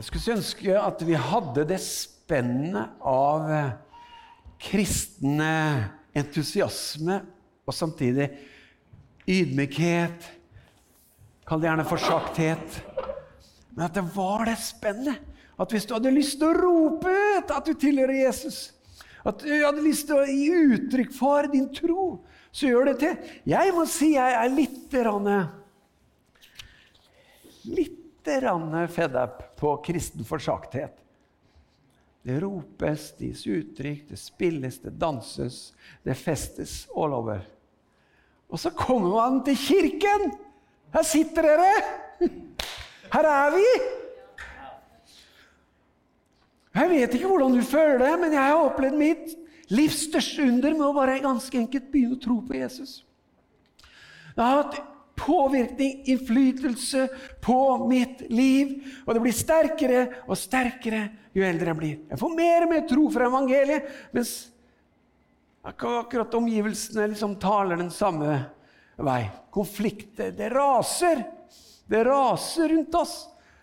Jeg skulle ønske at vi hadde det spennet av eh, kristne entusiasme og samtidig ydmykhet. Kall det gjerne forsakthet. Men at det var det spennet. At hvis du hadde lyst til å rope ut at du tilhører Jesus, at du hadde lyst til å gi uttrykk for din tro, så gjør det til. Jeg må si jeg er litt Litt fed up på kristen forsakthet. Det ropes, det gis uttrykk, det spilles, det danses, det festes all over. Og så kommer man til kirken! Her sitter dere! Her er vi! Jeg vet ikke hvordan du føler det, men jeg har opplevd mitt livs største under med å bare ganske enkelt begynne å tro på Jesus. Jeg har hatt påvirkning, innflytelse på mitt liv. Og det blir sterkere og sterkere jo eldre jeg blir. Jeg får mer og mer tro fra evangeliet, mens akkurat omgivelsene liksom taler den samme vei. Konflikter. Det raser. Det raser rundt oss,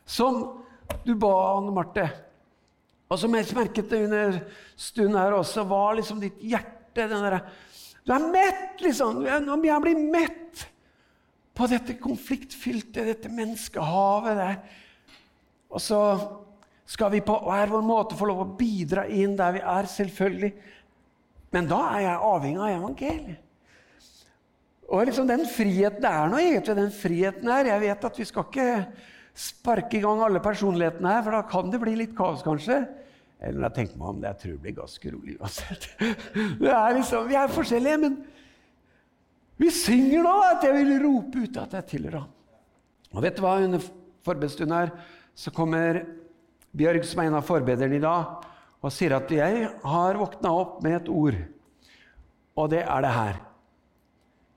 som du ba, Anne Marte. Og som jeg merket det under stunden her også, var liksom ditt hjerte den der, Du er mett, liksom. Om jeg blir mett på dette konfliktfylte, dette menneskehavet der Og så skal vi på hver vår måte få lov å bidra inn der vi er, selvfølgelig. Men da er jeg avhengig av evangeliet. Og liksom den friheten Det er noe egentlig, den friheten her. Jeg vet at vi skal ikke sparke i gang alle personlighetene her, for da kan det bli litt kaos, kanskje. Eller jeg tenker meg om det, jeg tror det blir ganske rolig uansett. Det er liksom, Vi er forskjellige, men vi synger nå at jeg vil rope ut at jeg tilhører ham. Og vet du hva? Under forbedstunden her så kommer Bjørg, som er en av forbederne i dag, og sier at jeg har våkna opp med et ord, og det er det her.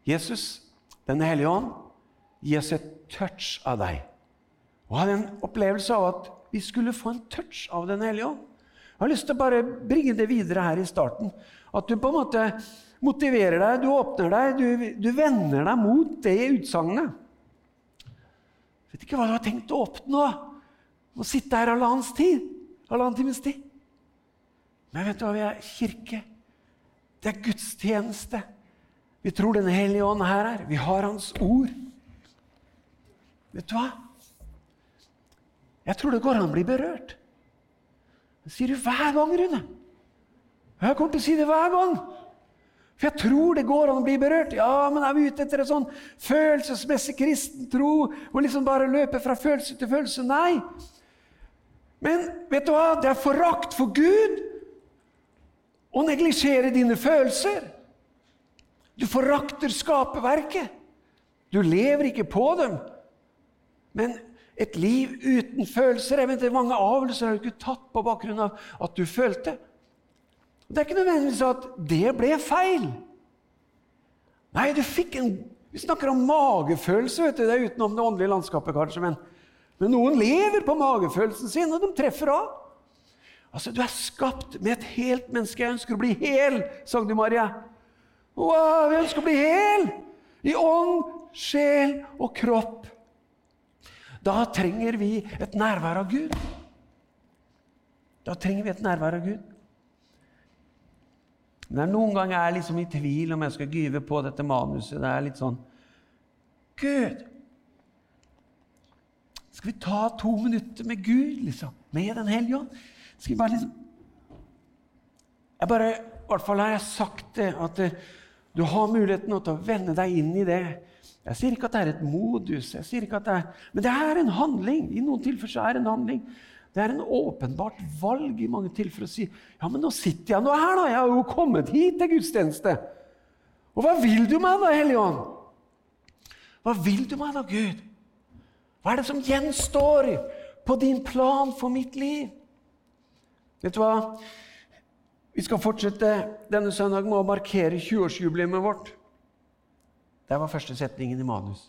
Jesus, Den hellige ånd, gi oss et touch av deg. Og hadde en opplevelse av at vi skulle få en touch av Den hellige ånd. Jeg har lyst til å bare bringe det videre her i starten. At du på en måte motiverer deg, du åpner deg, du, du vender deg mot det utsagnet. Vet ikke hva du har tenkt å oppnå å sitte her halvannen tid. Halvannen times tid. Men vet du hva vi er? Kirke. Det er gudstjeneste. Vi tror Den hellige ånd her er. Vi har Hans ord. Vet du hva? Jeg tror det går an å bli berørt. Det sier du hver gang, Rune. Jeg kommer til å si det hver gang. For jeg tror det går an å bli berørt. Ja, men er vi ute etter en sånn følelsesmessig kristen tro? Hvor liksom bare løper fra følelse til følelse? Nei. Men vet du hva? Det er forakt for Gud å neglisjere dine følelser. Du forakter skaperverket. Du lever ikke på dem. Men et liv uten følelser jeg vet, Mange avgjørelser har du ikke tatt på bakgrunn av at du følte. Det er ikke nødvendigvis at det ble feil. Nei, du fikk en Vi snakker om magefølelse. vet du, Det er utenom det åndelige landskapet, kanskje. Men, men noen lever på magefølelsen sin, og de treffer av. Altså, Du er skapt med et helt menneske. Jeg ønsker å bli hel, sang du, Maria. Wow, jeg ønsker å bli hel! I ånd, sjel og kropp. Da trenger vi et nærvær av Gud. Da trenger vi et nærvær av Gud. Men noen ganger er jeg liksom i tvil om jeg skal gyve på dette manuset. Det er litt sånn Gud! Skal vi ta to minutter med Gud, liksom? Med Den hellige ånd? Skal vi bare liksom Jeg bare, I hvert fall har jeg sagt det, at eh, du har muligheten til å vende deg inn i det. Jeg sier ikke at det er et modus, jeg sier ikke at det er, men det er en handling. I noen tilfeller er det en handling. Det er en åpenbart valg i mange tilfeller å si ja, men nå sitter jeg nå her, da. Jeg har jo kommet hit til gudstjeneste. Og hva vil du meg da, Hellige Ånd? Hva vil du meg da, Gud? Hva er det som gjenstår på din plan for mitt liv? Vet du hva? Vi skal fortsette denne søndagen med å markere 20-årsjubileet vårt. Det var første setningen i manus.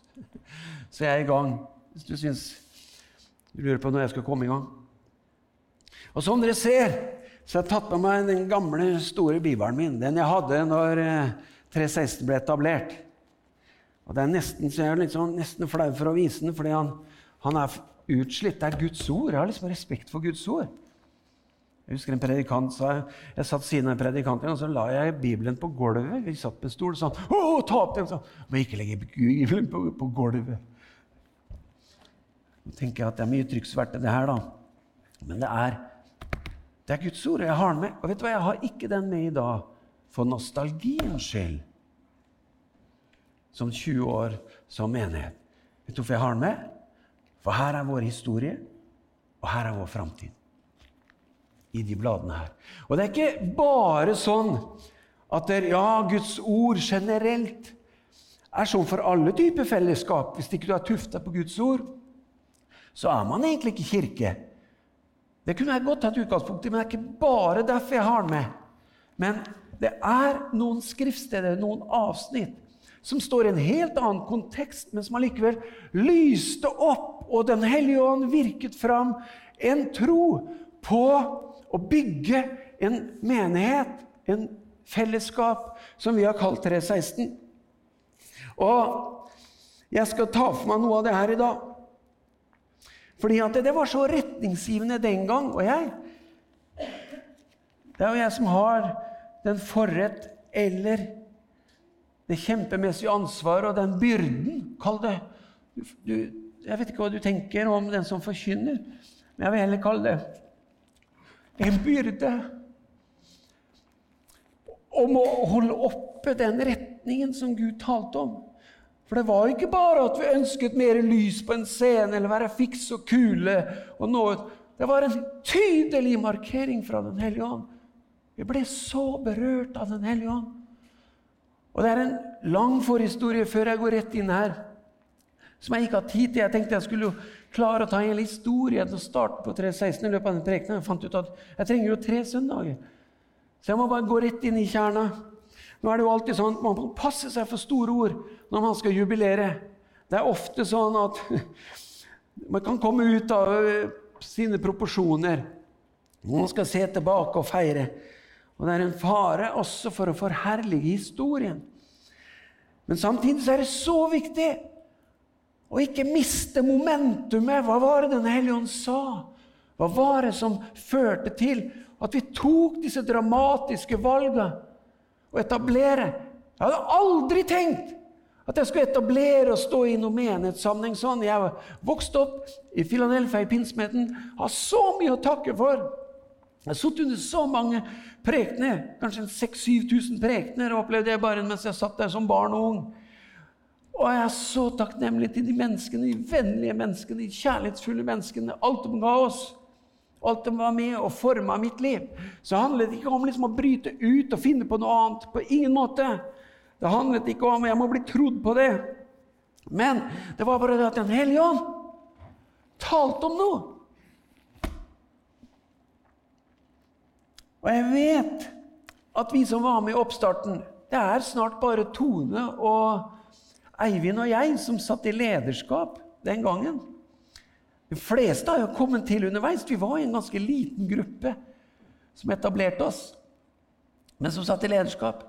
Så jeg er i gang, hvis du syns du lurer på når jeg skal komme i gang. Og som dere ser, så har jeg tatt med meg den gamle, store bibelen min. Den jeg hadde når 316 eh, ble etablert. Og det er nesten, så jeg er sånn, nesten flau for å vise den, fordi han, han, er, utslitt. Det er Guds ord. Jeg har liksom respekt for Guds ord. Jeg husker en predikant sa Jeg satt siden av en predikant og så la jeg Bibelen på gulvet. Vi satt på en stol sa Å, ta opp den! Må ikke legge Bibelen på, på gulvet. Nå tenker jeg at det er mye trykksverte, det her, da. Men det er, det er Guds ord. og Jeg har den med. Og vet du hva, jeg har ikke den med i dag for nostalgiens skyld. Som 20 år som menighet. Vet du hvorfor jeg har den med? For her er vår historie, og her er vår framtid. I de bladene her. Og det er ikke bare sånn at det, ja, Guds ord generelt er sånn for alle typer fellesskap. Hvis ikke du er tufta på Guds ord, så er man egentlig ikke kirke. Det kunne jeg godt tatt utgangspunkt i, men det er ikke bare derfor jeg har den med. Men det er noen skriftsteder, noen avsnitt, som står i en helt annen kontekst, men som allikevel lyste opp, og Den hellige ånd virket fram en tro på å bygge en menighet, en fellesskap, som vi har kalt 316. Og jeg skal ta for meg noe av det her i dag. Fordi at det, det var så retningsgivende den gang. Og jeg Det er jo jeg som har den forrett eller det kjempemessige ansvaret og den byrden. Kall det du, Jeg vet ikke hva du tenker om den som forkynner, men jeg vil heller kalle det en byrde om å holde oppe den retningen som Gud talte om. For det var ikke bare at vi ønsket mer lys på en scene eller være fiks og kule. og noe. Det var en tydelig markering fra Den hellige ånd. Vi ble så berørt av Den hellige ånd. Og Det er en lang forhistorie før jeg går rett inn her, som jeg ikke har tid til. Jeg tenkte jeg skulle klare å ta en historie til å starte på 3.16 i løpet av den prekenen. Jeg fant ut at jeg trenger jo tre søndager. Så jeg må bare gå rett inn i kjerna. Nå er det jo alltid sånn at Man må passe seg for store ord når man skal jubilere. Det er ofte sånn at man kan komme ut av eh, sine proporsjoner. når Man skal se tilbake og feire. Og det er en fare også for å forherlige historien. Men samtidig er det så viktig å ikke miste momentumet. Hva var det Den hellige ånd sa? Hva var det som førte til at vi tok disse dramatiske valgene? Å etablere. Jeg hadde aldri tenkt at jeg skulle etablere og stå i noen menighetssammenheng sånn. Jeg vokste opp i Filadelfia i pinsemeten, har så mye å takke for. Jeg har sittet under så mange prekener, kanskje 6000-7000 prekener, opplevde jeg bare mens jeg satt der som barn og ung. Og jeg er så takknemlig til de menneskene, de vennlige menneskene, de kjærlighetsfulle menneskene. Alt de ga oss alt det var med og forma mitt liv, så handlet det ikke om liksom å bryte ut og finne på noe annet. På ingen måte. Det handlet ikke om jeg må bli trodd på det. Men det var bare det at Den hellige ånd talte om noe. Og jeg vet at vi som var med i oppstarten Det er snart bare Tone og Eivind og jeg som satt i lederskap den gangen. De fleste har jo kommet til underveis. Vi var i en ganske liten gruppe som etablerte oss, men som satt i lederskap.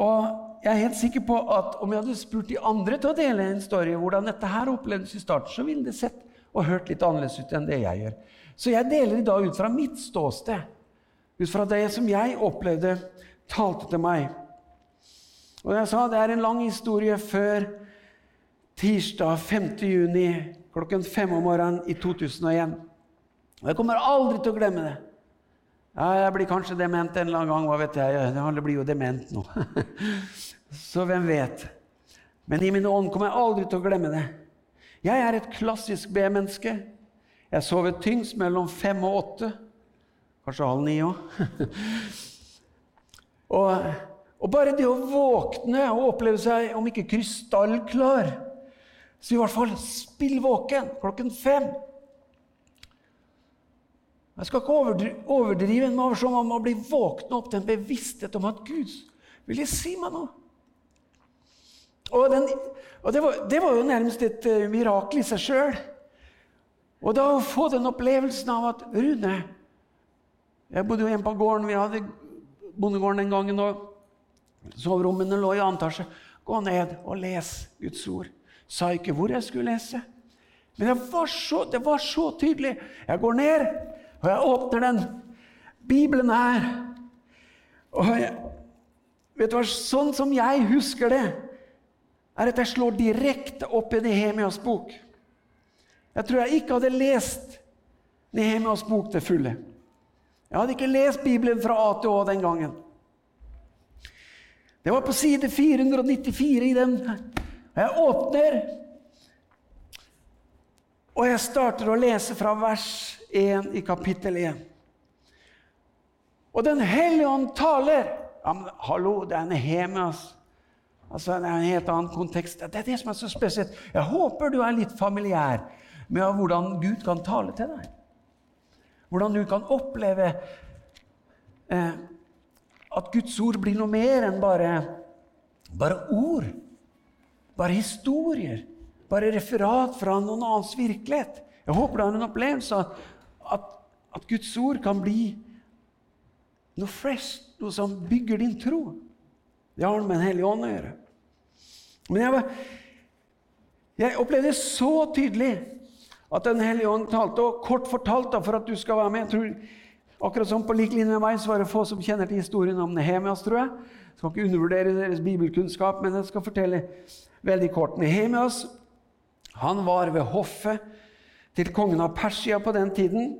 Og jeg er helt sikker på at om jeg hadde spurt de andre til å dele en story, hvordan dette her opplevdes i starten, så ville det sett og hørt litt annerledes ut enn det jeg gjør. Så jeg deler i dag ut fra mitt ståsted, ut fra det som jeg opplevde talte til meg. Og jeg sa det er en lang historie før tirsdag 5. juni klokken fem om morgenen i 2001. Og jeg kommer aldri til å glemme det. Ja, jeg blir kanskje dement en eller annen gang. hva vet jeg? Alle blir jo dement nå. Så hvem vet? Men i min ånd kommer jeg aldri til å glemme det. Jeg er et klassisk B-menneske. Jeg sover tyngst mellom fem og åtte. Kanskje halv ni òg. og, og bare det å våkne og oppleve seg, om ikke krystallklar så i hvert fall spill våken klokken fem. Jeg skal ikke overdrive, men om man bli våkne opp til en bevissthet om at Gud vil si meg noe. Og, den, og det, var, det, var, jo nærmest et uh, mirakel i seg sjøl. Og da å få den opplevelsen av at Rune Jeg bodde jo hjemme på gården. Vi hadde bondegården den gangen. og Soverommene lå i annen etasje. Gå ned og les Guds ord sa ikke hvor jeg skulle lese. Men var, så, det var så tydelig. Jeg går ned, og jeg åpner den. Bibelen her. Og jeg, vet du hva, Sånn som jeg husker det, er at jeg slår direkte opp i Nehemias bok. Jeg tror jeg ikke hadde lest Nehemias bok til fulle. Jeg hadde ikke lest Bibelen fra A til Å den gangen. Det var på side 494 i den. Jeg åpner, og jeg starter å lese fra vers 1 i kapittel 1. Og Den hellige ånd taler. Ja, men hallo, det er Nehemias. Altså, det er en helt annen kontekst. Det er det som er så spesielt. Jeg håper du er litt familiær med hvordan Gud kan tale til deg. Hvordan du kan oppleve eh, at Guds ord blir noe mer enn bare, bare ord. Bare historier. Bare referat fra noen annens virkelighet. Jeg håper du har en opplevelse av at, at Guds ord kan bli noe fresh, noe som bygger din tro. Det har med Den hellige ånd å gjøre. Men jeg, jeg opplevde så tydelig at Den hellige ånd talte, og kort fortalt da, for at du skal være med. Jeg tror, akkurat som på lik linje med meg, så var det få som kjenner til historien om Nehemias, tror jeg. Jeg skal ikke undervurdere deres bibelkunnskap, men jeg skal fortelle veldig kort. Nehemias han var ved hoffet til kongen av Persia på den tiden.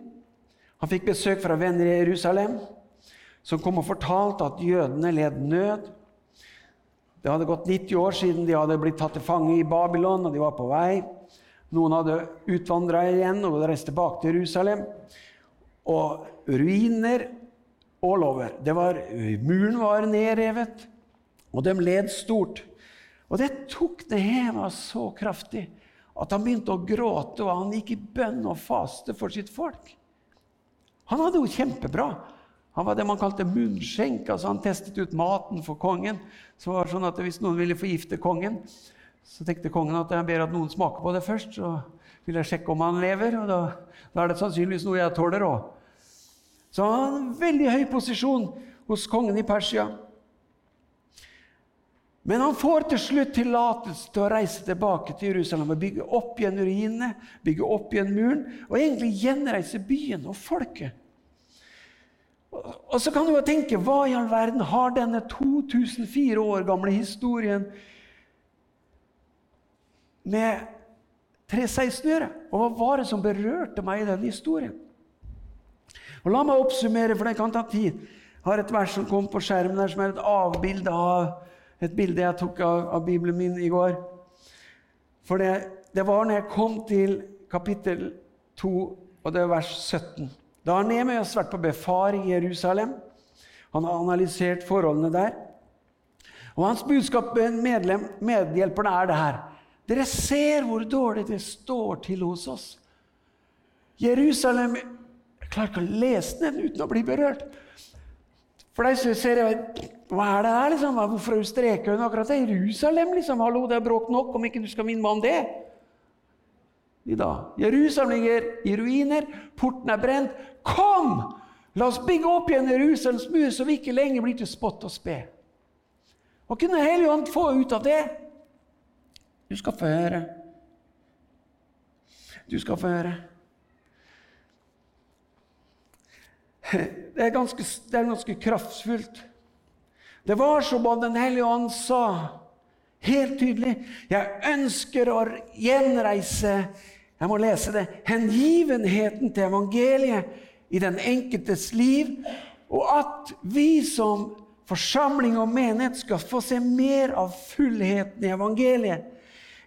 Han fikk besøk fra venner i Jerusalem som kom og fortalte at jødene led nød. Det hadde gått 90 år siden de hadde blitt tatt til fange i Babylon, og de var på vei. Noen hadde utvandra igjen og reist tilbake til Jerusalem. Og ruiner all over. Var, muren var nedrevet, og de led stort. Og det tok Nehema så kraftig at han begynte å gråte, og han gikk i bønn og faste for sitt folk. Han hadde jo kjempebra. Han var det man kalte munnskjenk. altså Han testet ut maten for kongen. Så var det sånn at Hvis noen ville forgifte kongen, så tenkte kongen at jeg ber at noen smaker på det først. Så vil jeg sjekke om han lever, og da, da er det sannsynligvis noe jeg tåler òg. Så han hadde en veldig høy posisjon hos kongen i Persia. Men han får til slutt tillatelse til å reise tilbake til Jerusalem og bygge opp igjen ruinene, bygge opp igjen muren og egentlig gjenreise byen og folket. Og så kan du jo tenke hva i all verden har denne 2004 år gamle historien med 316 å gjøre? Og hva var det som berørte meg i den historien? Og La meg oppsummere, for det kan ta tid. Jeg har et vers som kom på skjermen der, som er et avbilde av et bilde jeg tok av, av Bibelen min i går. For det, det var når jeg kom til kapittel 2, og det er vers 17. Da har Nehemias vært på befaring i Jerusalem. Han har analysert forholdene der. Og Hans budskap medlem, medhjelperne er det her. Dere ser hvor dårlig det står til hos oss. Jerusalem Jeg klarer ikke å lese den uten å bli berørt. For deg så ser jeg Hva er det her, liksom? Hvorfor streker hun akkurat det? Jerusalem, liksom? Hallo, det er bråk nok om ikke du skal minne meg om det. I dag. Jerusalem ligger i ruiner, porten er brent. Kom! La oss bygge opp igjen Jerusalems mur, så vi ikke lenger blir til spott og spe. Hva kunne Helligånd få ut av det? Du skal få høre. Du skal få høre. Det er ganske, det er ganske kraftfullt. Det var som om Den hellige ånd sa helt tydelig Jeg ønsker å gjenreise Jeg må lese det. Hengivenheten til evangeliet i den enkeltes liv, og at vi som forsamling og menighet skal få se mer av fullheten i evangeliet.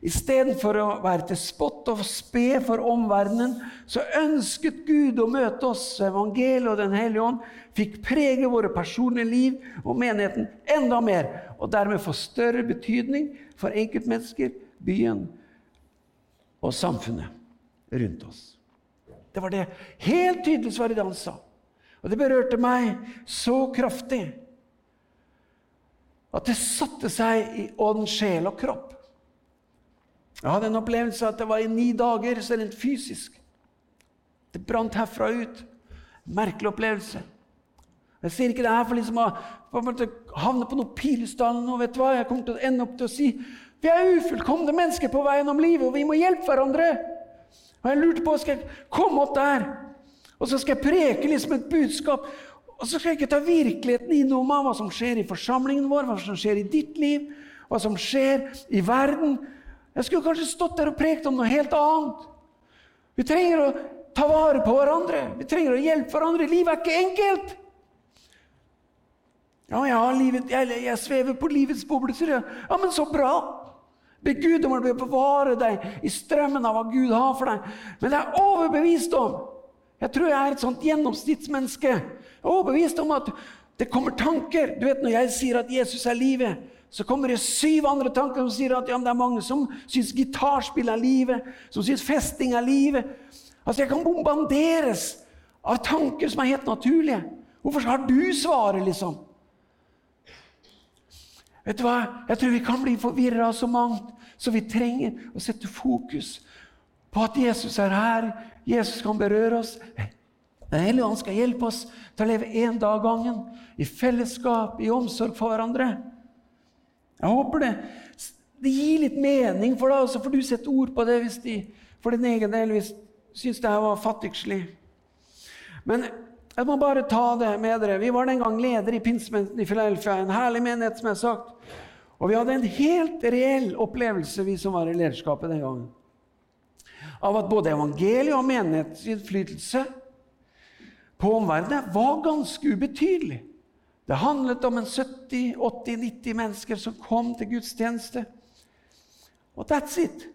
Istedenfor å være til spott og spe for omverdenen, så ønsket Gud å møte oss. Evangeliet og Den hellige ånd fikk prege våre personlige liv og menigheten enda mer, og dermed få større betydning for enkeltmennesker, byen og samfunnet rundt oss. Det var det helt tydelig svaret han sa. Og det berørte meg så kraftig at det satte seg i ånd, sjel og kropp. Jeg hadde en opplevelse at det var i ni dager så rent fysisk. Det brant herfra ut. Merkelig opplevelse. Jeg sier ikke det her for liksom å, havne på noe pilestall. nå. vet du hva? Jeg kommer til å ende opp til å si vi er ufullkomne mennesker på veien om livet, og vi må hjelpe hverandre. Og jeg lurte på skal jeg komme opp der, og så skal jeg preke liksom et budskap. Og så skal jeg ikke ta virkeligheten innom av hva som skjer i forsamlingen vår, hva som skjer i ditt liv, hva som skjer i verden. Jeg skulle kanskje stått der og prekt om noe helt annet. Vi trenger å ta vare på hverandre. Vi trenger å hjelpe hverandre. Livet er ikke enkelt. Ja, jeg, livet, jeg, jeg svever på livets boble, sier jeg. Ja, men så bra. Be Gud om å bevare deg i strømmen av hva Gud har for deg. Men jeg er overbevist om Jeg tror jeg er et sånt gjennomsnittsmenneske. Jeg er overbevist om at det kommer tanker. Du vet, Når jeg sier at Jesus er livet, så kommer det syv andre tanker som sier at ja, det er mange som syns gitarspill er livet, som syns festing er livet. Altså, Jeg kan bombanderes av tanker som er helt naturlige. Hvorfor har du svaret, liksom? Vet du hva? Jeg tror vi kan bli forvirra av så mangt, så vi trenger å sette fokus på at Jesus er her. Jesus kan berøre oss. Den hellige ånd skal hjelpe oss til å leve én dag gangen, i fellesskap, i omsorg for hverandre. Jeg håper det. Det gir litt mening for deg, og så får du sette ord på det hvis de for din egen del hvis syns det her var fattigslig. Men jeg må bare ta det med dere. Vi var den gang leder i pinsemenigheten i Philadelphia, en herlig menighet, som jeg har sagt. Og vi hadde en helt reell opplevelse, vi som var i lederskapet den gangen, av at både evangeliet og menighetens innflytelse på omverdenen var ganske ubetydelig. Det handlet om en 70-80-90 mennesker som kom til gudstjeneste. Og that's it.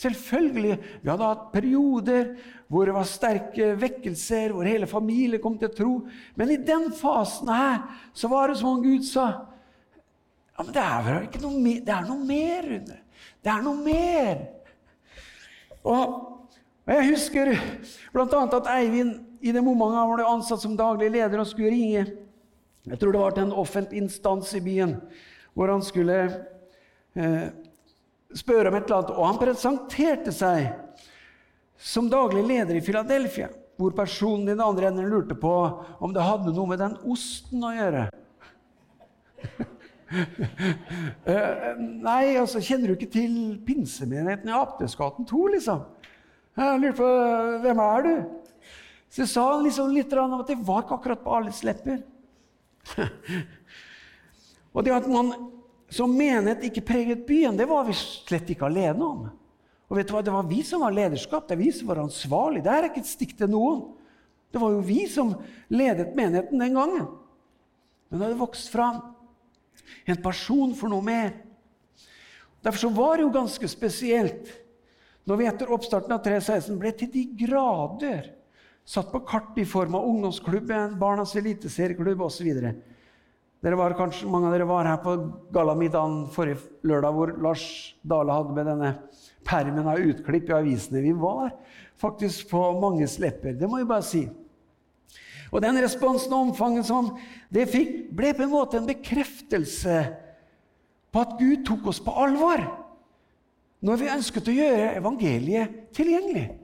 Selvfølgelig, Vi hadde hatt perioder hvor det var sterke vekkelser, hvor hele familien kom til å tro. Men i den fasen her så var det som om Gud sa ja, men det er vel ikke noe mer, det er noe mer, Rune. Det er noe mer. Og, og Jeg husker bl.a. at Eivind i det momentet han ble ansatt som daglig leder og skulle ringe Jeg tror det var til en offentlig instans i byen hvor han skulle eh, spørre om et eller annet. Og han presenterte seg som daglig leder i Philadelphia, hvor personen i den andre enden lurte på om det hadde noe med den osten å gjøre. uh, nei, altså, kjenner du ikke til pinsemenigheten i Aptesgaten 2, liksom? Jeg lurte på hvem er du? Så sa han liksom litt om at det var ikke akkurat på alles lepper. og det at man som menighet ikke preget byen, det var vi slett ikke alene om. Og vet du hva? Det var vi som var lederskap, det er vi som var ansvarlig. Det er ikke et stikk til noen. Det var jo vi som ledet menigheten den gangen. Men det hadde vokst fram en person for noe mer. Derfor så var det jo ganske spesielt når vi etter oppstarten av 316 ble til de grader satt på kart i form av ungdomsklubben, Barnas eliteserieklubb osv. Mange av dere var her på gallamiddagen forrige lørdag hvor Lars Dale hadde med denne permen av utklipp i avisene. Vi var faktisk på manges lepper, det må jeg bare si. Og den responsen og omfanget som det fikk, ble på en måte en bekreftelse på at Gud tok oss på alvor når vi ønsket å gjøre evangeliet tilgjengelig.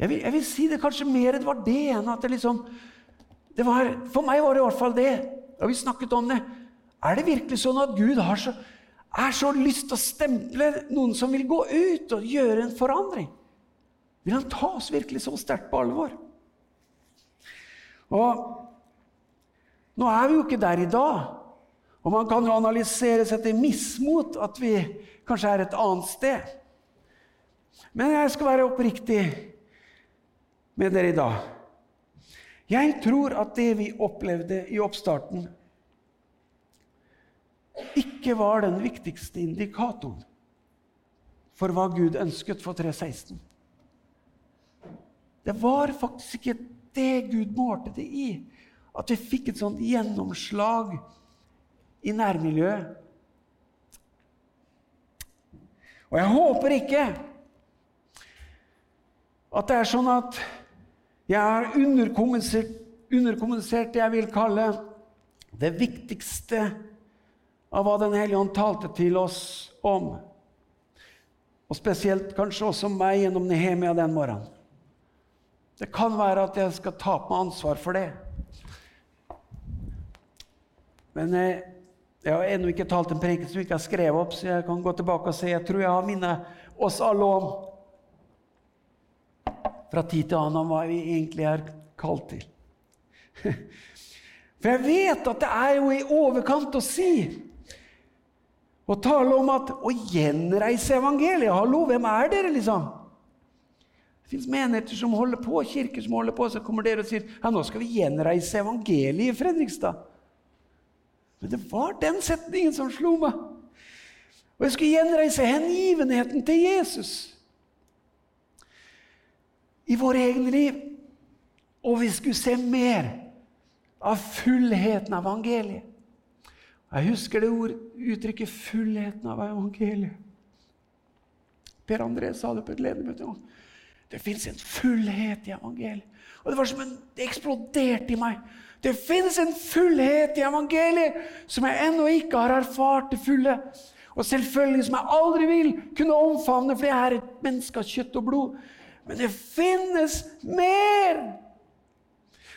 Jeg vil, jeg vil si det kanskje mer det var det enn at det liksom det var, For meg var det i hvert fall det. Og vi snakket om det. Er det virkelig sånn at Gud har så, er så lyst til å stemple noen som vil gå ut og gjøre en forandring? Vil han ta oss virkelig så sterkt på alvor? Og nå er vi jo ikke der i dag. Og man kan jo analysere seg til mismot at vi kanskje er et annet sted. Men jeg skal være oppriktig med dere i dag. Jeg tror at det vi opplevde i oppstarten, ikke var den viktigste indikatoren for hva Gud ønsket for 316. Det var faktisk ikke det Gud målte det i. At vi fikk et sånt gjennomslag i nærmiljøet. Og jeg håper ikke at det er sånn at jeg har underkommunisert, underkommunisert det jeg vil kalle det viktigste av hva Den hellige ånd talte til oss om. Og spesielt kanskje også meg gjennom Nehemia den morgenen. Det kan være at jeg skal ta på meg ansvar for det. Men eh, jeg har ennå ikke talt en preken som ikke har skrevet opp, så jeg kan gå tilbake og si jeg tror jeg har minnet oss alle om fra tid til annen om hva vi egentlig er kalt til. For jeg vet at det er jo i overkant å si å tale om at å gjenreise evangeliet. Hallo, hvem er dere, liksom? Det fins menigheter som holder på, kirker som holder på, så kommer dere og sier ja, nå skal vi gjenreise evangeliet i Fredrikstad. Men det var den setningen som slo meg. Og jeg skulle gjenreise hengivenheten til Jesus i våre egne liv. Og vi skulle se mer av fullheten av evangeliet. Jeg husker det ord, uttrykket 'fullheten av evangeliet'. Per André sa det på et ledermøte. Det fins en fullhet i evangeliet. Og Det var som en, det eksploderte i meg. Det fins en fullhet i evangeliet som jeg ennå ikke har erfart til fulle. Og selvfølgelig som jeg aldri vil kunne omfavne, for jeg er et menneske av kjøtt og blod. Men det finnes mer!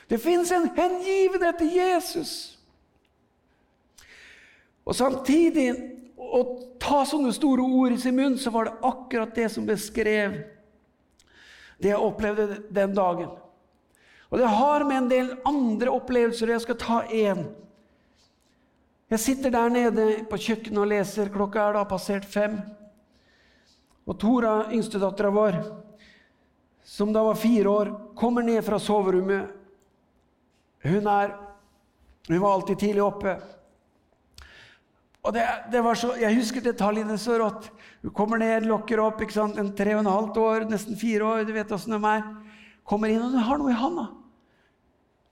Det finnes en hengivenhet til Jesus. Og samtidig å ta sånne store ord i sin munn, så var det akkurat det som beskrev det jeg opplevde den dagen. Og det har med en del andre opplevelser Jeg skal ta én. Jeg sitter der nede på kjøkkenet og leser. Klokka er da passert fem. Og Tora, yngstedattera vår, som da var fire år, kommer ned fra soverommet. Hun, er, hun var alltid tidlig oppe. Og det, det var så, Jeg husker detaljene så rått. Hun kommer ned, lokker opp. ikke sant, En tre og en halvt år, nesten fire år. du vet de er. Kommer inn, og hun har noe i handa.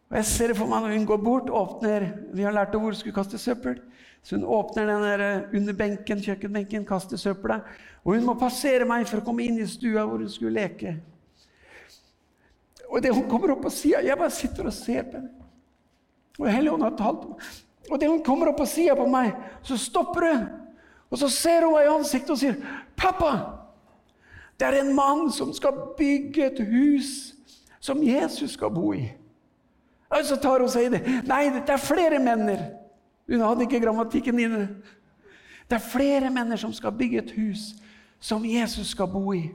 Og Jeg ser det for meg når hun går bort, åpner Vi har lært henne hvor hun skulle kaste søppel. Så hun åpner den der eh, under benken, kjøkkenbenken, kaster søppelet. Og hun må passere meg for å komme inn i stua hvor hun skulle leke. Og det hun kommer opp på sier Jeg bare sitter og ser på henne. Og Helligånden har talt og det hun kommer opp på sier på meg, så stopper hun. Og så ser hun meg i ansiktet og sier, 'Pappa, det er en mann som skal bygge et hus som Jesus skal bo i.' Og så tar hun seg i det. 'Nei, det er flere menner.' Hun hadde ikke grammatikken inne. Det er flere menner som skal bygge et hus som Jesus skal bo i.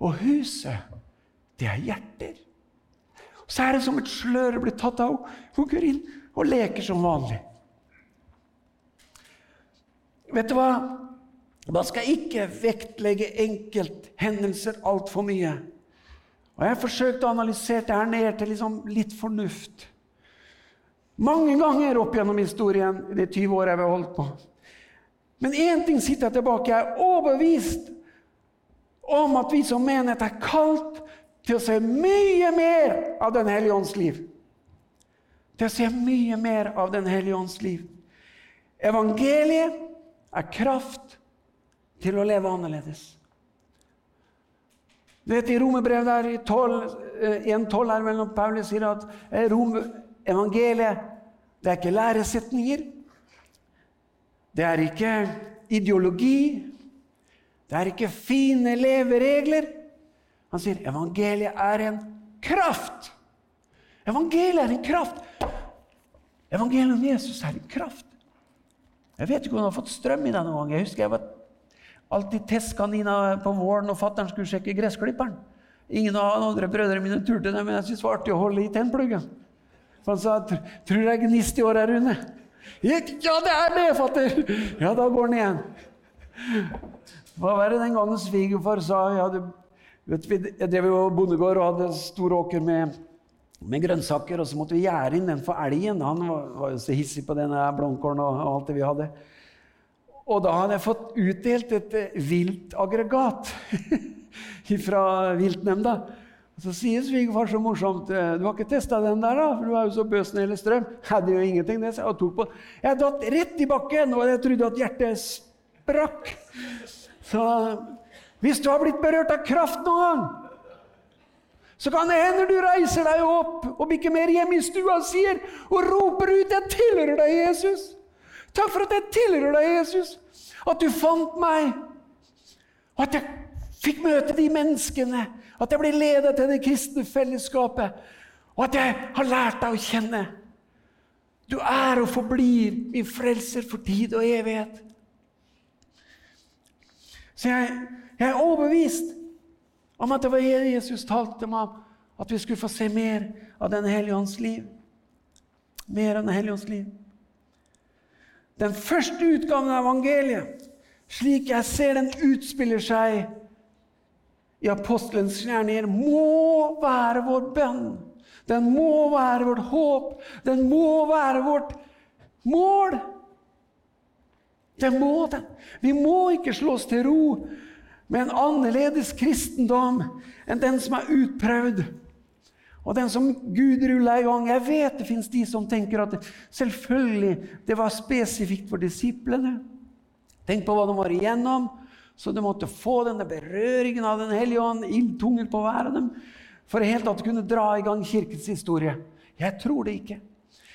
Og huset, det er hjerter. Så er det som et sløre blir tatt av. Hun går inn og leker som vanlig. Vet du hva? Man skal ikke vektlegge enkelthendelser altfor mye. Og Jeg har forsøkt å analysere det her ned til liksom litt fornuft. Mange ganger opp gjennom historien i de 20 årene vi har holdt på. Men én ting sitter jeg tilbake. Jeg er overbevist om at vi som menighet er kalt til å se mye mer av Den hellige ånds liv til å se mye mer av Den hellige ånds liv. Evangeliet er kraft til å leve annerledes. Du vet, I romerbrevet der, i 1.12 er mellom Paulus sier at Rom, evangeliet det er ikke læresetninger. Det er ikke ideologi. Det er ikke fine leveregler. Han sier evangeliet er en kraft. Evangeliet er en kraft. Evangeliet om Jesus er en kraft. Jeg vet ikke om han har fått strøm i deg noen gang. Jeg husker jeg var alltid testkanina på våren når fatter'n skulle sjekke gressklipperen. Ingen av de andre brødrene mine turte det, men jeg syntes det var artig å holde i tennpluggen. For han sa 'Tror det er gnist i år her, Rune?' 'Ja, det er det, fatter!' Ja, da går den igjen. Hva var det den gangen svigerfar sa? 'Ja, hadde, vet, jeg drev jo bondegård og hadde stor åker med med grønnsaker, og så måtte vi gjære inn den for elgen. Han var, var jo så hissig på denne blomkålen og, og alt det vi hadde. Og da hadde jeg fått utdelt et eh, viltaggregat fra viltnemnda. Og så sier svigerfar så morsomt eh, 'Du har ikke testa den der, da? For du er jo så bøs det gjelder strøm.' Hadde jo ingenting, det, jeg tok på. Jeg datt rett i bakken, og jeg trodde at hjertet sprakk. Så hvis du har blitt berørt av kraft noen gang så kan det hende du reiser deg opp og bikker mer hjemme i stua sier og roper ut 'Jeg tilhører deg, Jesus'. Takk for at jeg tilhører deg, Jesus. At du fant meg. Og at jeg fikk møte de menneskene. At jeg ble ledet til det kristne fellesskapet. Og at jeg har lært deg å kjenne. Du er og forblir min frelser for tid og evighet. Så jeg, jeg er overbevist Om at det var det Jesus talte om, at vi skulle få se mer av Den hellige ånds liv. Mer av Den hellige ånds liv. Den første utgaven av evangeliet, slik jeg ser den utspiller seg i apostelens gjerninger, må være vår bønn. Den må være vårt håp. Den må være vårt mål. Det må den. Vi må ikke slå oss til ro med en annerledes kristendom enn den som er utprøvd, og den som Gud ruller i gang. Jeg vet det fins de som tenker at selvfølgelig det var spesifikt for disiplene. Tenk på hva de var igjennom, så de måtte få denne berøringen av Den hellige ånd, ildtunger på hver av dem, for helt tatt kunne dra i gang kirkens historie. Jeg tror det ikke.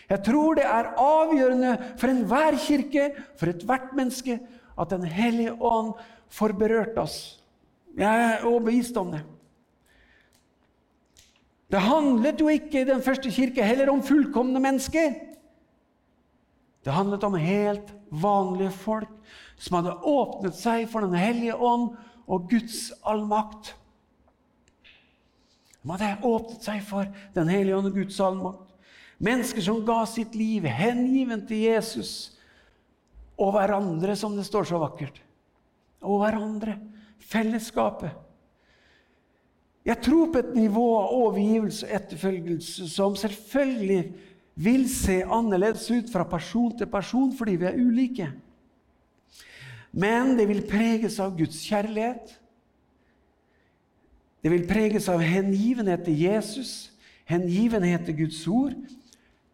Jeg tror det er avgjørende for enhver kirke, for ethvert menneske, at Den hellige ånd får berørt oss. Jeg er overbevist om det. Det handlet jo ikke i den første kirke heller om fullkomne mennesker. Det handlet om helt vanlige folk som hadde åpnet seg for Den hellige ånd og Guds allmakt. De hadde åpnet seg for Den hellige ånd og Guds allmakt. Mennesker som ga sitt liv hengiven til Jesus og hverandre, som det står så vakkert. Og hverandre. Fellesskapet. Jeg tror på et nivå av overgivelse og etterfølgelse som selvfølgelig vil se annerledes ut fra person til person fordi vi er ulike. Men det vil preges av Guds kjærlighet. Det vil preges av hengivenhet til Jesus, hengivenhet til Guds ord,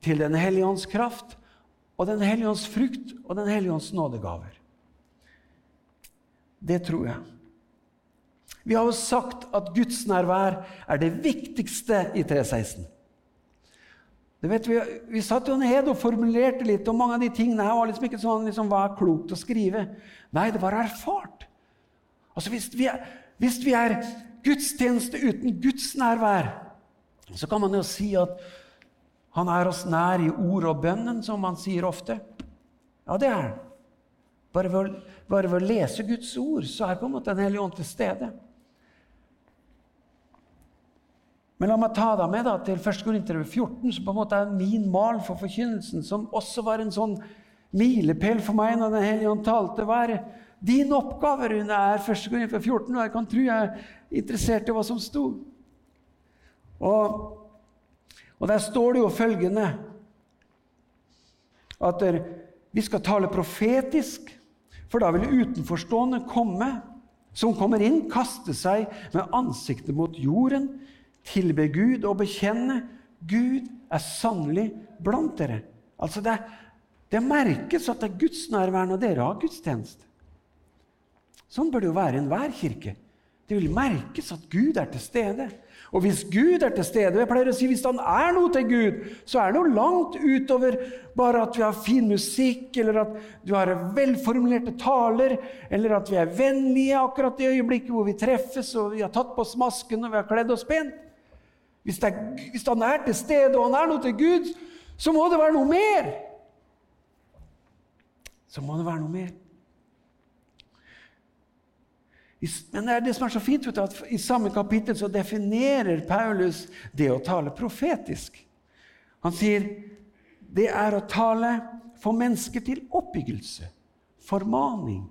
til Den hellige ånds kraft og Den hellige ånds frukt og Den hellige ånds nådegaver. Det tror jeg. Vi har jo sagt at Guds nærvær er det viktigste i 316. Det vet Vi vi satt jo ned og formulerte litt, og mange av de tingene her var liksom ikke sånn liksom, hva er klokt å skrive. Nei, det var erfart. Altså, hvis vi, er, hvis vi er gudstjeneste uten Guds nærvær, så kan man jo si at han er oss nær i ord og bønnen, som han sier ofte. Ja, det er han. Bare ved, å lese Guds ord så er på en måte Den hellige ånd til stede. Men la meg ta deg med da, til 1. Korinterbrev 14, som på en måte er min mal for forkynnelsen, som også var en sånn milepæl for meg når Den hellige ånd talte. Hva er din oppgave, Rune, er 1. Korinterbrev 14? Og jeg kan tro jeg er interessert i hva som sto. Og og der står det jo følgende at vi skal tale profetisk, for da vil utenforstående komme, som kommer inn, kaste seg med ansiktet mot jorden, tilbe Gud og bekjenne Gud er sannelig blant dere. Altså det, det merkes at det er Guds nærvær når dere har gudstjeneste. Sånn bør det jo være i enhver kirke. Det vil merkes at Gud er til stede. Og hvis Gud er til stede Jeg pleier å si hvis han er noe til Gud, så er det noe langt utover bare at vi har fin musikk, eller at du har velformulerte taler, eller at vi er vennlige akkurat i øyeblikket hvor vi treffes, og vi har tatt på oss masken og vi har kledd oss pent. Hvis, er, hvis han er til stede, og han er noe til Gud, så må det være noe mer. Så må det være noe mer. Men det er det som er så fint, at i samme kapittel så definerer Paulus det å tale profetisk. Han sier det er å tale for mennesker til oppbyggelse, formaning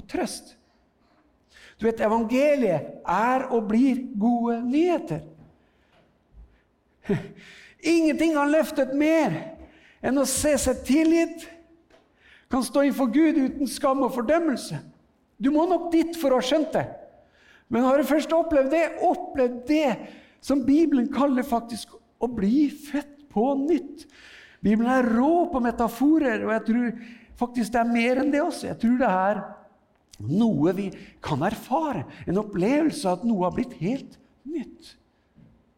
og trøst. Du vet, Evangeliet er og blir gode nyheter. Ingenting har løftet mer enn å se seg tilgitt, kan stå innfor Gud uten skam og fordømmelse. Du må nok dit for å ha skjønt det. Men har du først opplevd det, opplevd det som Bibelen kaller faktisk å bli født på nytt. Bibelen er rå på metaforer, og jeg tror faktisk det er mer enn det også. Jeg tror det er noe vi kan erfare. En opplevelse av at noe har blitt helt nytt.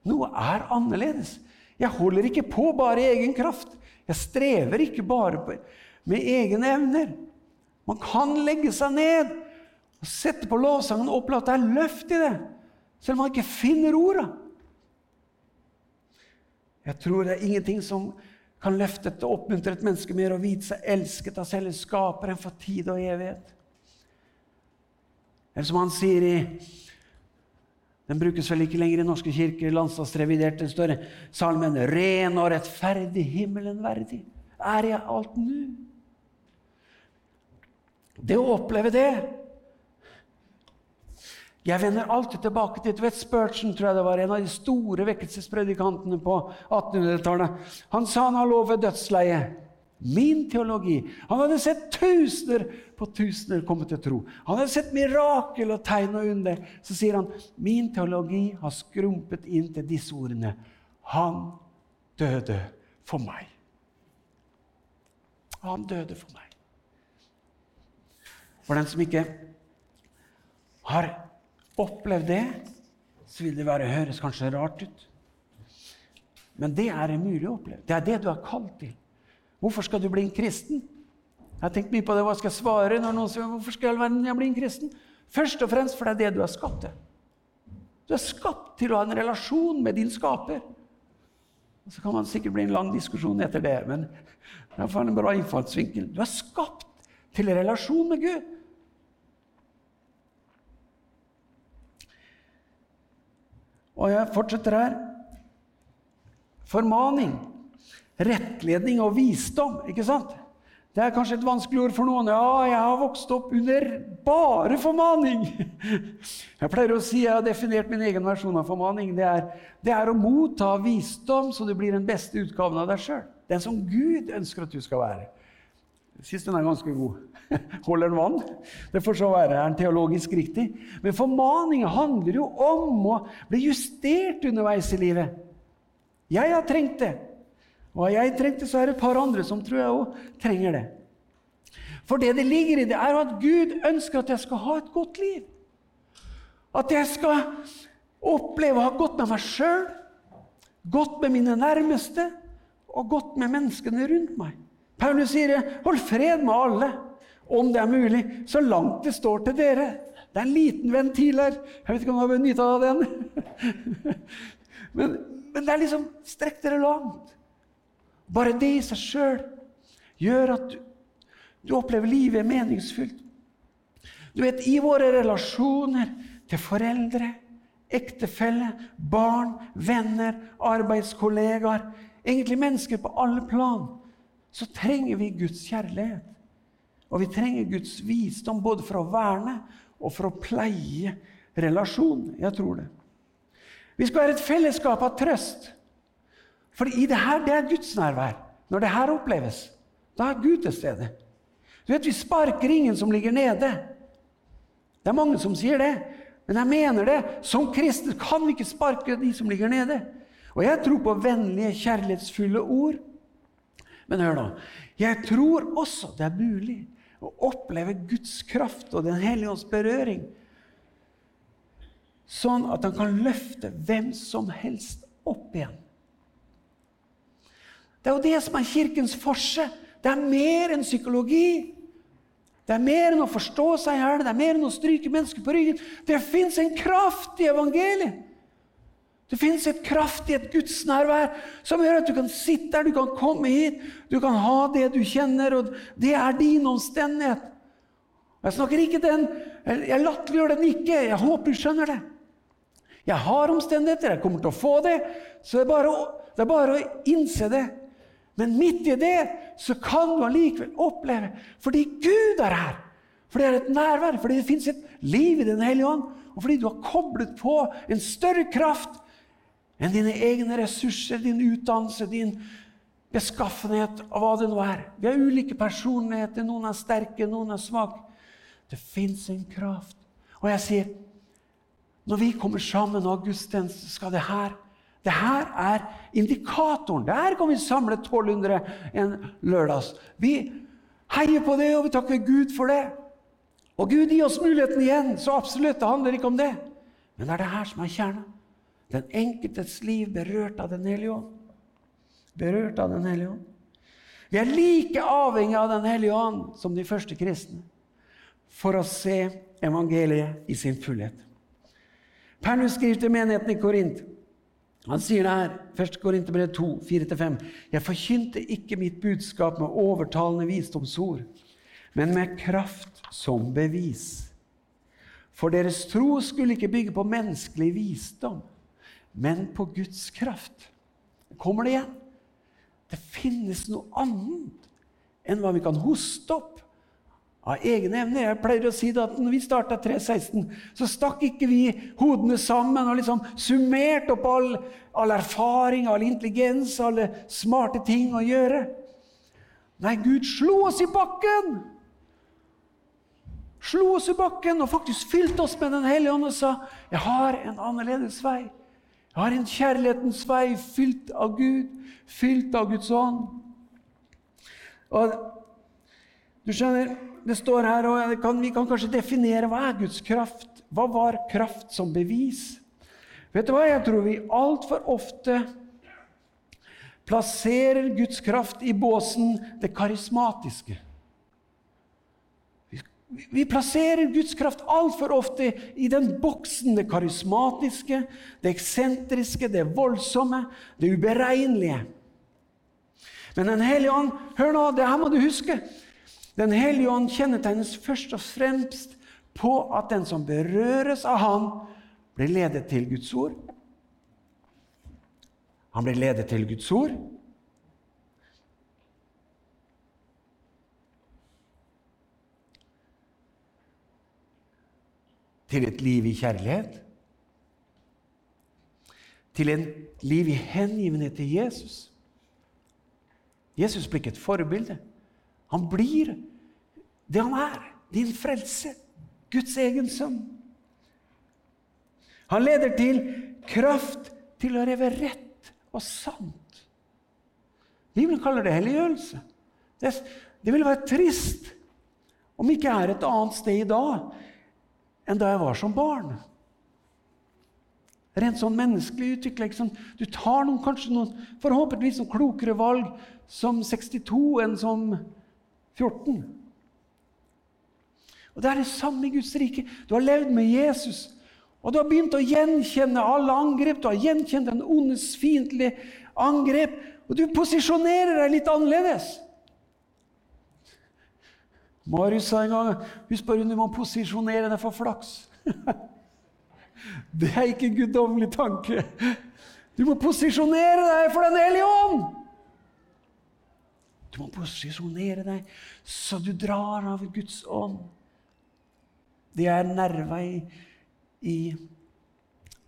Noe er annerledes. Jeg holder ikke på bare i egen kraft. Jeg strever ikke bare med egne evner. Man kan legge seg ned og sette på lovsangen og opplever at det er løft i det, selv om man ikke finner orda. Jeg tror det er ingenting som kan løfte og oppmuntre et menneske mer å vite seg elsket av selve Skaperen for tid og evighet. Eller som han sier i Den brukes vel ikke lenger i norske kirker. Landslagsrevidert. Den står salmen 'Ren og rettferdig, himmelen verdig'. Er jeg alt nu? Det å oppleve det Jeg vender alltid tilbake til Tvedt Spurgeon, tror jeg det var, en av de store vekkelsespredikantene på 1800-tallet. Han sa han lå ved dødsleiet. Min teologi. Han hadde sett tusener på tusener komme til tro. Han hadde sett mirakel og tegn og under. Så sier han min teologi har skrumpet inn til disse ordene. Han døde for meg. Han døde for meg. For den som ikke har opplevd det, så vil det være, høres kanskje rart ut. Men det er mulig å oppleve. Det er det du er kalt til. Hvorfor skal du bli en kristen? Jeg har tenkt mye på det. Hva skal jeg svare når noen sier hvorfor skal jeg bli en kristen? Først og fremst for det er det du er skapt til. Du er skapt til å ha en relasjon med din skaper. Så kan man sikkert bli en lang diskusjon etter det, men det er en bra innfallsvinkel. Du er skapt til relasjon med Gud. Og jeg fortsetter her. Formaning, rettledning og visdom. ikke sant? Det er kanskje et vanskelig ord for noen. Ja, jeg har vokst opp under bare formaning. Jeg pleier å si jeg har definert min egen versjon av formaning. Det er, det er å motta visdom så du blir den beste utgaven av deg sjøl. Den som Gud ønsker at du skal være. Sist den er ganske god. Holder den vann? Det får så være. Er den teologisk riktig? Men formaning handler jo om å bli justert underveis i livet. Jeg har trengt det. Og har jeg trengt det, så er det et par andre som tror jeg òg trenger det. For det det ligger i det, er at Gud ønsker at jeg skal ha et godt liv. At jeg skal oppleve å ha godt med meg sjøl, godt med mine nærmeste og godt med menneskene rundt meg. Paulus sier 'hold fred med alle', om det er mulig, så langt det står til dere. Det er en liten ventil her. Jeg vet ikke om du har benytta deg av den. men, men, det er liksom Strekk dere langt. Bare det i seg sjøl gjør at du, du opplever livet meningsfylt. Du vet, I våre relasjoner til foreldre, ektefelle, barn, venner, arbeidskollegaer, egentlig mennesker på alle plan, så trenger vi Guds kjærlighet. Og vi trenger Guds visdom både for å verne og for å pleie relasjon. Jeg tror det. Vi skal være et fellesskap av trøst. For i det her, det er Guds nærvær. Når det her oppleves, da er Gud til stede. Du vet, Vi sparker ingen som ligger nede. Det er mange som sier det. Men jeg mener det. Som kristen kan vi ikke sparke de som ligger nede. Og jeg tror på vennlige, kjærlighetsfulle ord. Men hør nå. Jeg tror også det er mulig å oppleve Guds kraft og Den hellige ånds berøring, sånn at han kan løfte hvem som helst opp igjen. Det er jo det som er Kirkens forse. Det er mer enn psykologi. Det er mer enn å forstå seg i hjel, det er mer enn å stryke mennesker på ryggen. Det fins en kraft i evangeliet. Det fins et kraftig et gudsnærvær som gjør at du kan sitte her, du kan komme hit, du kan ha det du kjenner, og det er din omstendighet. Jeg snakker ikke den, jeg latterliggjør den ikke. Jeg håper du skjønner det. Jeg har omstendigheter, jeg kommer til å få det, så det er bare å, det er bare å innse det. Men midt i det så kan du allikevel oppleve fordi Gud er her. Fordi det er et nærvær, fordi det fins et liv i Den hellige ånd, og fordi du har koblet på en større kraft enn dine egne ressurser, din utdannelse, din beskaffenhet og hva det nå er. Vi har ulike personligheter. Noen er sterke, noen er svake. Det fins en kraft. Og jeg sier når vi kommer sammen og gudstjeneste, skal det her det her er indikatoren. Der kan vi samle 1200 en lørdags. Vi heier på det, og vi takker Gud for det. Og Gud gir oss muligheten igjen, så absolutt, det handler ikke om det. Men det er det her som er kjernen. Den enkeltes liv berørt av Den hellige ånd. Berørt av Den hellige ånd. Vi er like avhengig av Den hellige ånd som de første kristne for å se evangeliet i sin fullhet. Paulus skriver til menigheten i Korint. Han sier det her, 1. Korinterbrev 2, 4-5.: Jeg forkynte ikke mitt budskap med overtalende visdomsord, men med kraft som bevis For deres tro skulle ikke bygge på menneskelig visdom, men på Guds kraft. Kommer det igjen? Det finnes noe annet enn hva vi kan hoste opp av egne evner. Jeg pleier å si at når vi starta 316, så stakk ikke vi hodene sammen og liksom summerte opp all, all erfaring, all intelligens, alle smarte ting å gjøre. Nei, Gud slo oss i bakken! Slo oss i bakken og faktisk fylte oss med Den hellige ånd og sa jeg har en annerledes vei. Jeg har en kjærlighetens vei fylt av Gud, fylt av Guds ånd. Og du skjønner, Det står her, og kan, vi kan kanskje definere hva er Guds kraft. Hva var kraft som bevis? Vet du hva? Jeg tror vi altfor ofte plasserer Guds kraft i båsen det karismatiske. Vi plasserer Guds kraft altfor ofte i den boksen det karismatiske, det eksentriske, det voldsomme, det uberegnelige. Men Den hellige ånd hør nå, det her må du huske. Den hellige ånd kjennetegnes først og fremst på at den som berøres av Han, blir ledet til Guds ord. Han blir ledet til Guds ord. Til et liv i kjærlighet. Til et liv i hengivenhet til Jesus. Jesus blir ikke et forbilde. Han blir det han er. Din frelse. Guds egen sønn. Han leder til kraft til å leve rett og sant. Bibelen kaller det helliggjørelse. Det, det ville være trist om ikke er et annet sted i dag enn da jeg var som barn. Rent sånn menneskelig utvikla. Liksom. Du tar noen, kanskje noen, forhåpentligvis noen klokere valg som 62 enn som 14. Og Det er det samme i Guds rike. Du har levd med Jesus, og du har begynt å gjenkjenne alle angrep. Du har gjenkjent den ondes fiendtlige angrep, og du posisjonerer deg litt annerledes. Marius sa en gang husk bare du må posisjonere deg for flaks. det er ikke en guddommelig tanke. Du må posisjonere deg for Den hellige ånd! Du må posisjonere deg så du drar av Guds ånd. Det er nerva i, i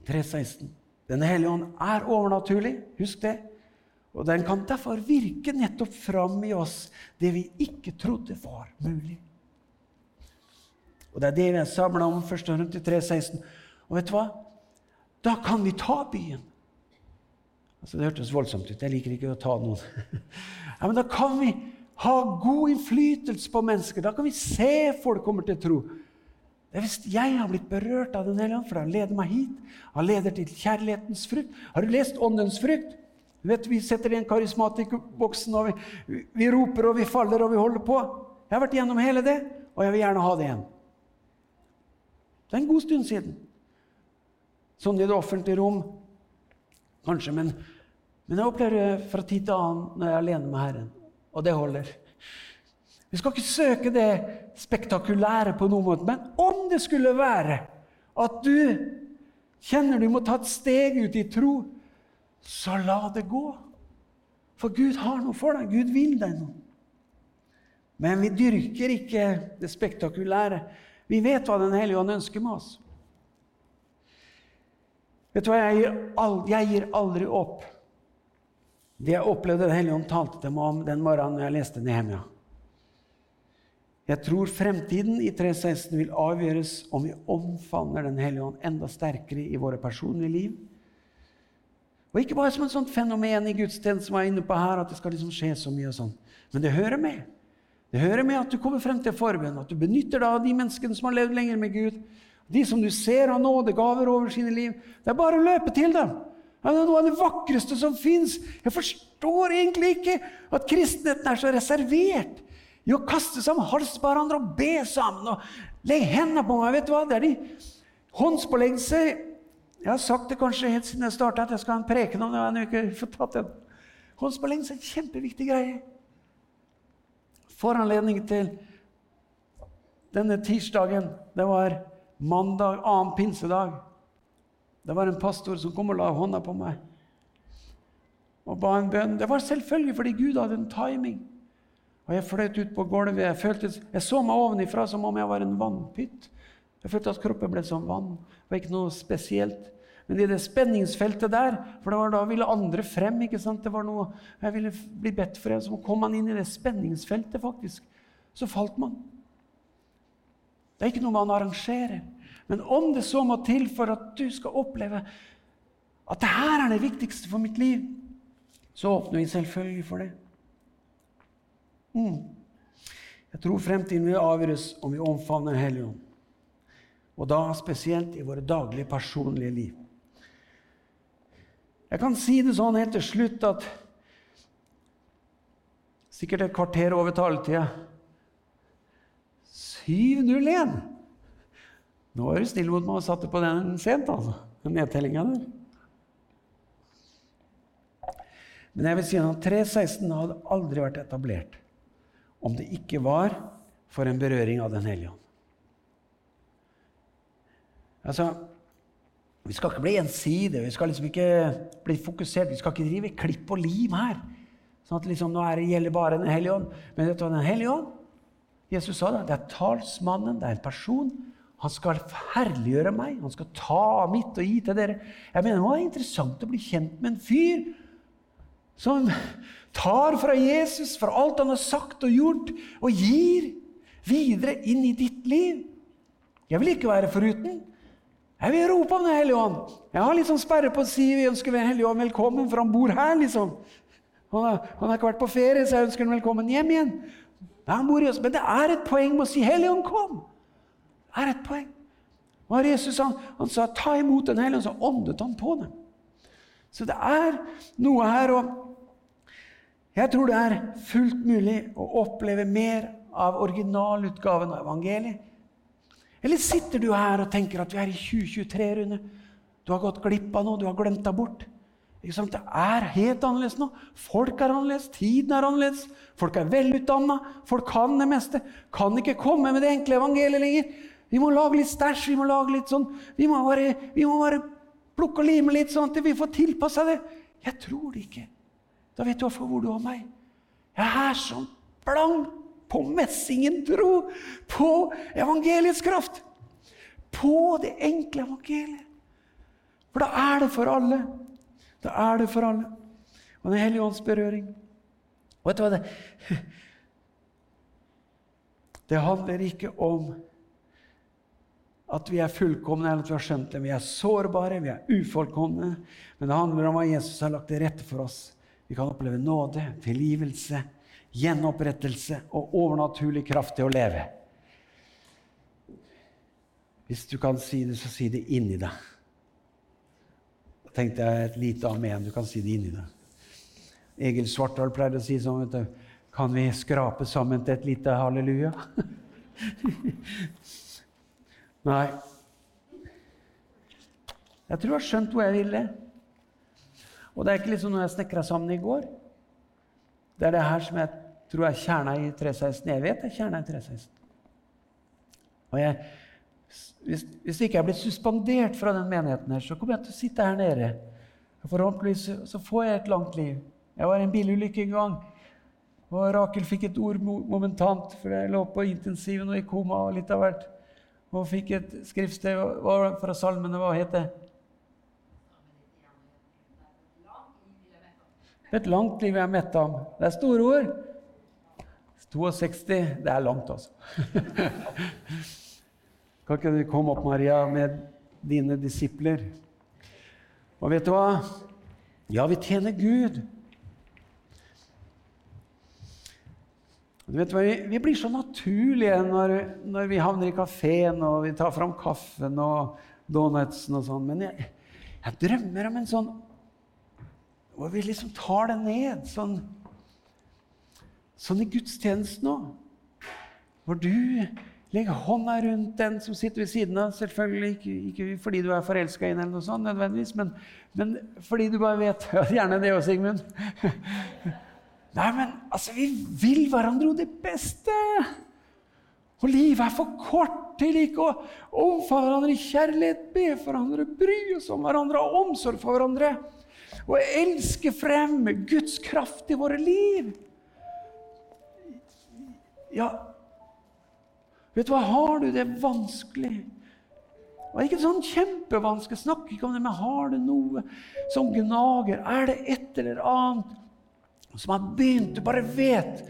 3.16. Den hellige ånd er overnaturlig. Husk det. Og den kan derfor virke nettopp fram i oss det vi ikke trodde var mulig. Og Det er det vi er samla om 1. Rundt 16. Og vet du hva? Da kan vi ta byen. Altså, det hørtes voldsomt ut. Jeg liker ikke å ta noen. ja, men da kan vi ha god innflytelse på mennesker. Da kan vi se folk kommer til tro. Det er hvis jeg har blitt berørt av Den hellige ånd, for han leder meg hit. Han leder til kjærlighetens frukt. Har du lest Åndens frukt? Vet, Vi setter i en karismatikerboksen, og vi, vi, roper og vi faller og vi holder på. Jeg har vært gjennom hele det, og jeg vil gjerne ha det igjen. Det er en god stund siden. Sånn i det offentlige rom, kanskje, men, men jeg opplever det fra tid til annen når jeg er alene med Herren. Og det holder. Vi skal ikke søke det spektakulære på noen måte, men om det skulle være at du kjenner du må ta et steg ut i tro, så la det gå. For Gud har noe for deg. Gud vil deg noe. Men vi dyrker ikke det spektakulære. Vi vet hva Den hellige ånd ønsker med oss. Vet du hva, jeg gir, aldri, jeg gir aldri opp det jeg opplevde Den hellige ånd talte til meg om den morgenen jeg leste Nehemia. Jeg tror fremtiden i 316 vil avgjøres om vi omfavner Den hellige ånd enda sterkere i våre personlige liv og ikke bare som et sånt fenomen i gudstjenesten som jeg er inne på her, at det skal liksom skje så mye og sånn. Men det hører med. Det hører med at du kommer frem til forbønn, at du benytter deg av de menneskene som har levd lenger med Gud. De som du ser har nådegaver over sine liv. Det er bare å løpe til dem. Det er noe av det vakreste som fins. Jeg forstår egentlig ikke at kristenheten er så reservert i å kaste sammen hals på hverandre og be sammen og legge hendene på meg. Vet du hva? Det er de håndspåleggelse jeg har sagt det kanskje helt siden jeg starta at jeg skal ha en preken om det. Jeg har ikke fått tatt den. Håndsbeleggnelse er en kjempeviktig greie. Foranledning til denne tirsdagen det var mandag, annen pinsedag. Det var en pastor som kom og la hånda på meg og ba en bønn. Det var selvfølgelig fordi Gud hadde en timing. Og Jeg fløt ut på gulvet. Jeg, følte, jeg så meg ovenifra som om jeg var en vannpytt. Jeg følte at kroppen ble som vann. Det var ikke noe spesielt. Men i det spenningsfeltet der, for var da ville andre frem ikke sant? Det var noe jeg ville bli bedt for, så kom man inn i det spenningsfeltet, faktisk. Så falt man. Det er ikke noe man arrangerer. Men om det så må til for at du skal oppleve at det her er det viktigste for mitt liv, så åpner vi selvfølgelig for det. Mm. Jeg tror fremtiden vil avgjøres om vi omfavner Helligånd. Og da spesielt i våre daglige, personlige liv. Jeg kan si det sånn helt til slutt at Sikkert et kvarter over taletida. 701! Nå er du stille mot meg og satte på den sent, altså. Den nedtellinga der. Men jeg vil si at 316 hadde aldri vært etablert om det ikke var for en berøring av Den hellige ånd. Altså, vi skal ikke bli ensidige, vi skal liksom ikke bli fokusert. Vi skal ikke drive klipp og lim her. Sånn at liksom, nå er det gjelder bare Den hellige ånd. Men vet du hva Den hellige ånd Jesus sa det. Det er talsmannen, det er en person. Han skal herliggjøre meg, han skal ta mitt og gi til dere. Jeg mener, Det var interessant å bli kjent med en fyr som tar fra Jesus, fra alt han har sagt og gjort, og gir videre inn i ditt liv. Jeg vil ikke være foruten. Jeg vil rope om Den hellige ånd. Jeg har litt sånn sperre på å si vi ønsker Den hellige ånd velkommen, for han bor her. liksom. Han har, han har ikke vært på ferie, så jeg ønsker han velkommen hjem igjen. Han bor i oss. Men det er et poeng med å si 'Hellige kom'. Det er et poeng. Og Jesus han, han sa 'ta imot Den hellige ånd', så åndet han på dem. Så det er noe her. og jeg tror det er fullt mulig å oppleve mer av originalutgaven av evangeliet. Eller sitter du her og tenker at vi er i 2023, Rune? Du har gått glipp av noe, du har glemt deg bort. Det er helt annerledes nå. Folk er annerledes, tiden er annerledes. Folk er velutdanna, folk kan det meste. Kan ikke komme med det enkle evangeliet lenger. Vi må lage litt stæsj, vi må lage litt sånn Vi må bare, vi må bare plukke og lime litt, sånn at vi får tilpassa det. Jeg tror det ikke. Da vet du hvorfor hvor du har meg. Jeg er så blank på messingen tro på evangeliets kraft. På det enkle evangeliet. For da er det for alle. Da er det for alle. Og Den hellige ånds berøring. Og vet du hva det Det handler ikke om at vi er fullkomne eller at vi har skjønt det. Vi er sårbare, vi er ufullkomne. Men det handler om hva Jesus har lagt til rette for oss. Vi kan oppleve nåde, tilgivelse, gjenopprettelse og overnaturlig kraft til å leve. Hvis du kan si det, så si det inni deg. Da tenkte jeg et lite amen. Du kan si det inni deg. Egil Svartdal pleide å si sånn vet du, Kan vi skrape sammen til et lite halleluja? Nei. Jeg tror jeg har skjønt hvor jeg ville. Og det er ikke liksom noe jeg snekra sammen i går. Det er det her som jeg tror er kjerna i 316. Jeg vet det er kjerna i 316. Og jeg, hvis, hvis ikke jeg blir suspendert fra den menigheten, her, så kommer jeg til å sitte her nede. Forhåpentligvis så får jeg et langt liv. Jeg var i en bilulykke en gang. Og Rakel fikk et ord momentant, for jeg lå på intensiven og i koma og litt av hvert. Og fikk et skriftsted fra salmene. Hva het det? Et langt liv jeg er mett av. Det er store ord. 62 det er langt, altså. kan ikke du komme opp, Maria, med dine disipler? Og vet du hva? Ja, vi tjener Gud. Du vet hva, Vi blir så naturlige når, når vi havner i kafeen og vi tar fram kaffen og donutsen og sånn. Men jeg, jeg drømmer om en sånn hvor vi liksom tar det ned, sånn, sånn i gudstjenesten òg. Hvor du legger hånda rundt den som sitter ved siden av. Selvfølgelig ikke, ikke fordi du er forelska i henne, eller noe sånt, nødvendigvis, men, men, fordi du bare vet Gjerne det òg, Sigmund. Nei, men altså, vi vil hverandre jo det beste. Og livet er for kort til ikke å omfavne hverandre i kjærlighet, be for hverandre, bry oss om hverandre, ha omsorg for hverandre. Og elske frem Guds kraft i våre liv. Ja, vet du hva, har du det vanskelig? Og ikke sånn kjempevanskelig, snakk ikke om det, men har du noe som gnager? Er det et eller annet som har begynt? Du bare vet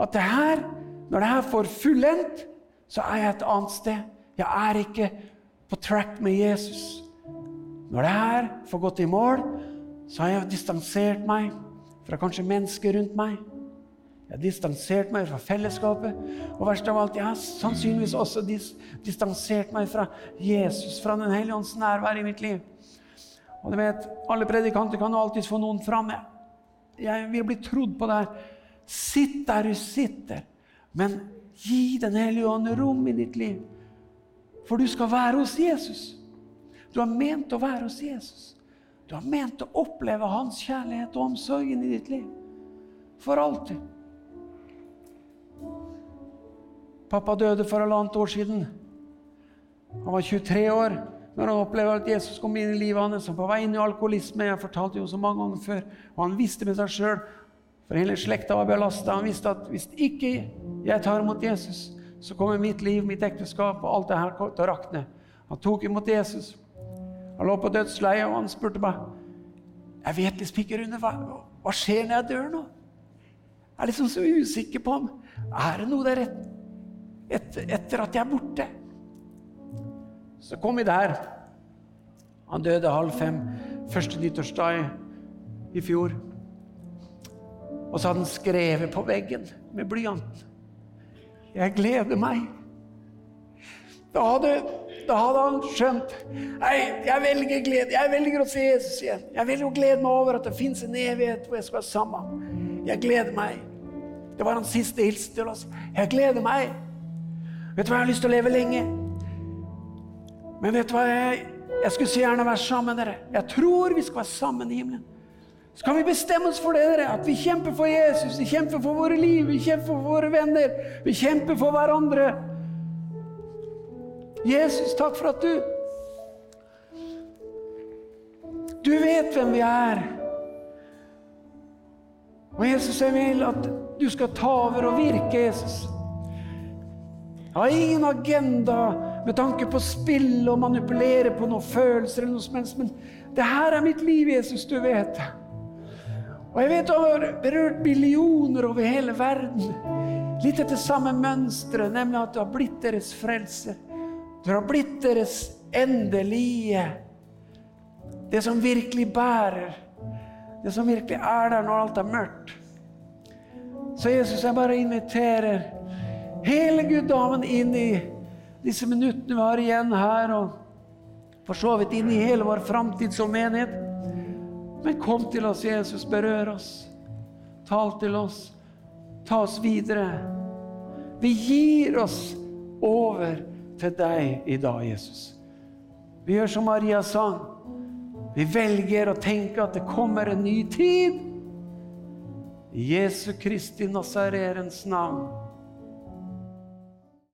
at det her, når det her får fullendt, så er jeg et annet sted. Jeg er ikke på track med Jesus. Når det her får gått i mål, så har jeg distansert meg fra kanskje mennesker rundt meg. Jeg har distansert meg fra fellesskapet. Og verst av alt, jeg har sannsynligvis også dis distansert meg fra Jesus, fra Den hellige ånds nærvær i mitt liv. Og du vet, Alle predikanter kan jo alltids få noen fram. Jeg vil bli trodd på det her. Sitt der du sitter, men gi Den hellige ånd rom i ditt liv. For du skal være hos Jesus. Du har ment å være hos Jesus. Du har ment å oppleve hans kjærlighet og omsorgen i ditt liv. For alltid. Pappa døde for halvannet år siden. Han var 23 år når han opplevde at Jesus kom inn i livet hans. Han var på vei inn i alkoholisme. Jeg fortalte jo så mange ganger før. Og han visste med seg sjøl, for hele slekta var belasta. Han visste at hvis ikke jeg tar imot Jesus, så kommer mitt liv, mitt ekteskap og alt det her til å rakne. Han tok imot Jesus. Han lå på dødsleiet, og han spurte meg Jeg vet liksom ikke, Rune, hva, hva skjer når jeg dør nå? Jeg er liksom så usikker på om Er det noe der rett et, etter at jeg er borte. Så kom vi der. Han døde halv fem første nyttårsdag i fjor. Og så hadde han skrevet på veggen med blyant 'Jeg gleder meg'. Da hadde, da hadde han skjønt Nei, jeg velger glede. Jeg velger å se Jesus igjen. Jeg velger å glede meg over at det fins en evighet hvor jeg skal være sammen. Jeg gleder meg. Det var hans siste hilsen til oss. Jeg gleder meg. Vet du hva, jeg har lyst til å leve lenge. Men vet du hva, jeg, jeg skulle så gjerne være sammen med dere. Jeg tror vi skal være sammen i himmelen. Så kan vi bestemme oss for det, dere, at vi kjemper for Jesus, vi kjemper for våre liv, vi kjemper for våre venner, vi kjemper for hverandre. Jesus, takk for at du Du vet hvem vi er. Og Jesus, jeg vil at du skal ta over og virke, Jesus. Jeg har ingen agenda med tanke på spill og manipulere på noen følelser eller noe som helst. Men det her er mitt liv, Jesus, du vet det. Og jeg vet du har berørt millioner over hele verden. Litt etter samme mønsteret, nemlig at du har blitt deres frelser. Du har blitt deres endelige. Det som virkelig bærer. Det som virkelig er der når alt er mørkt. Så Jesus, jeg bare inviterer hele guddommen inn i disse minuttene vi har igjen her, og for så vidt inn i hele vår framtid som menighet. Men kom til oss, Jesus. Berør oss. Tal til oss. Ta oss videre. Vi gir oss over til deg i dag, Jesus. Vi gjør som Maria sang. Vi velger å tenke at det kommer en ny tid. I Jesu Kristi Nazarerens navn.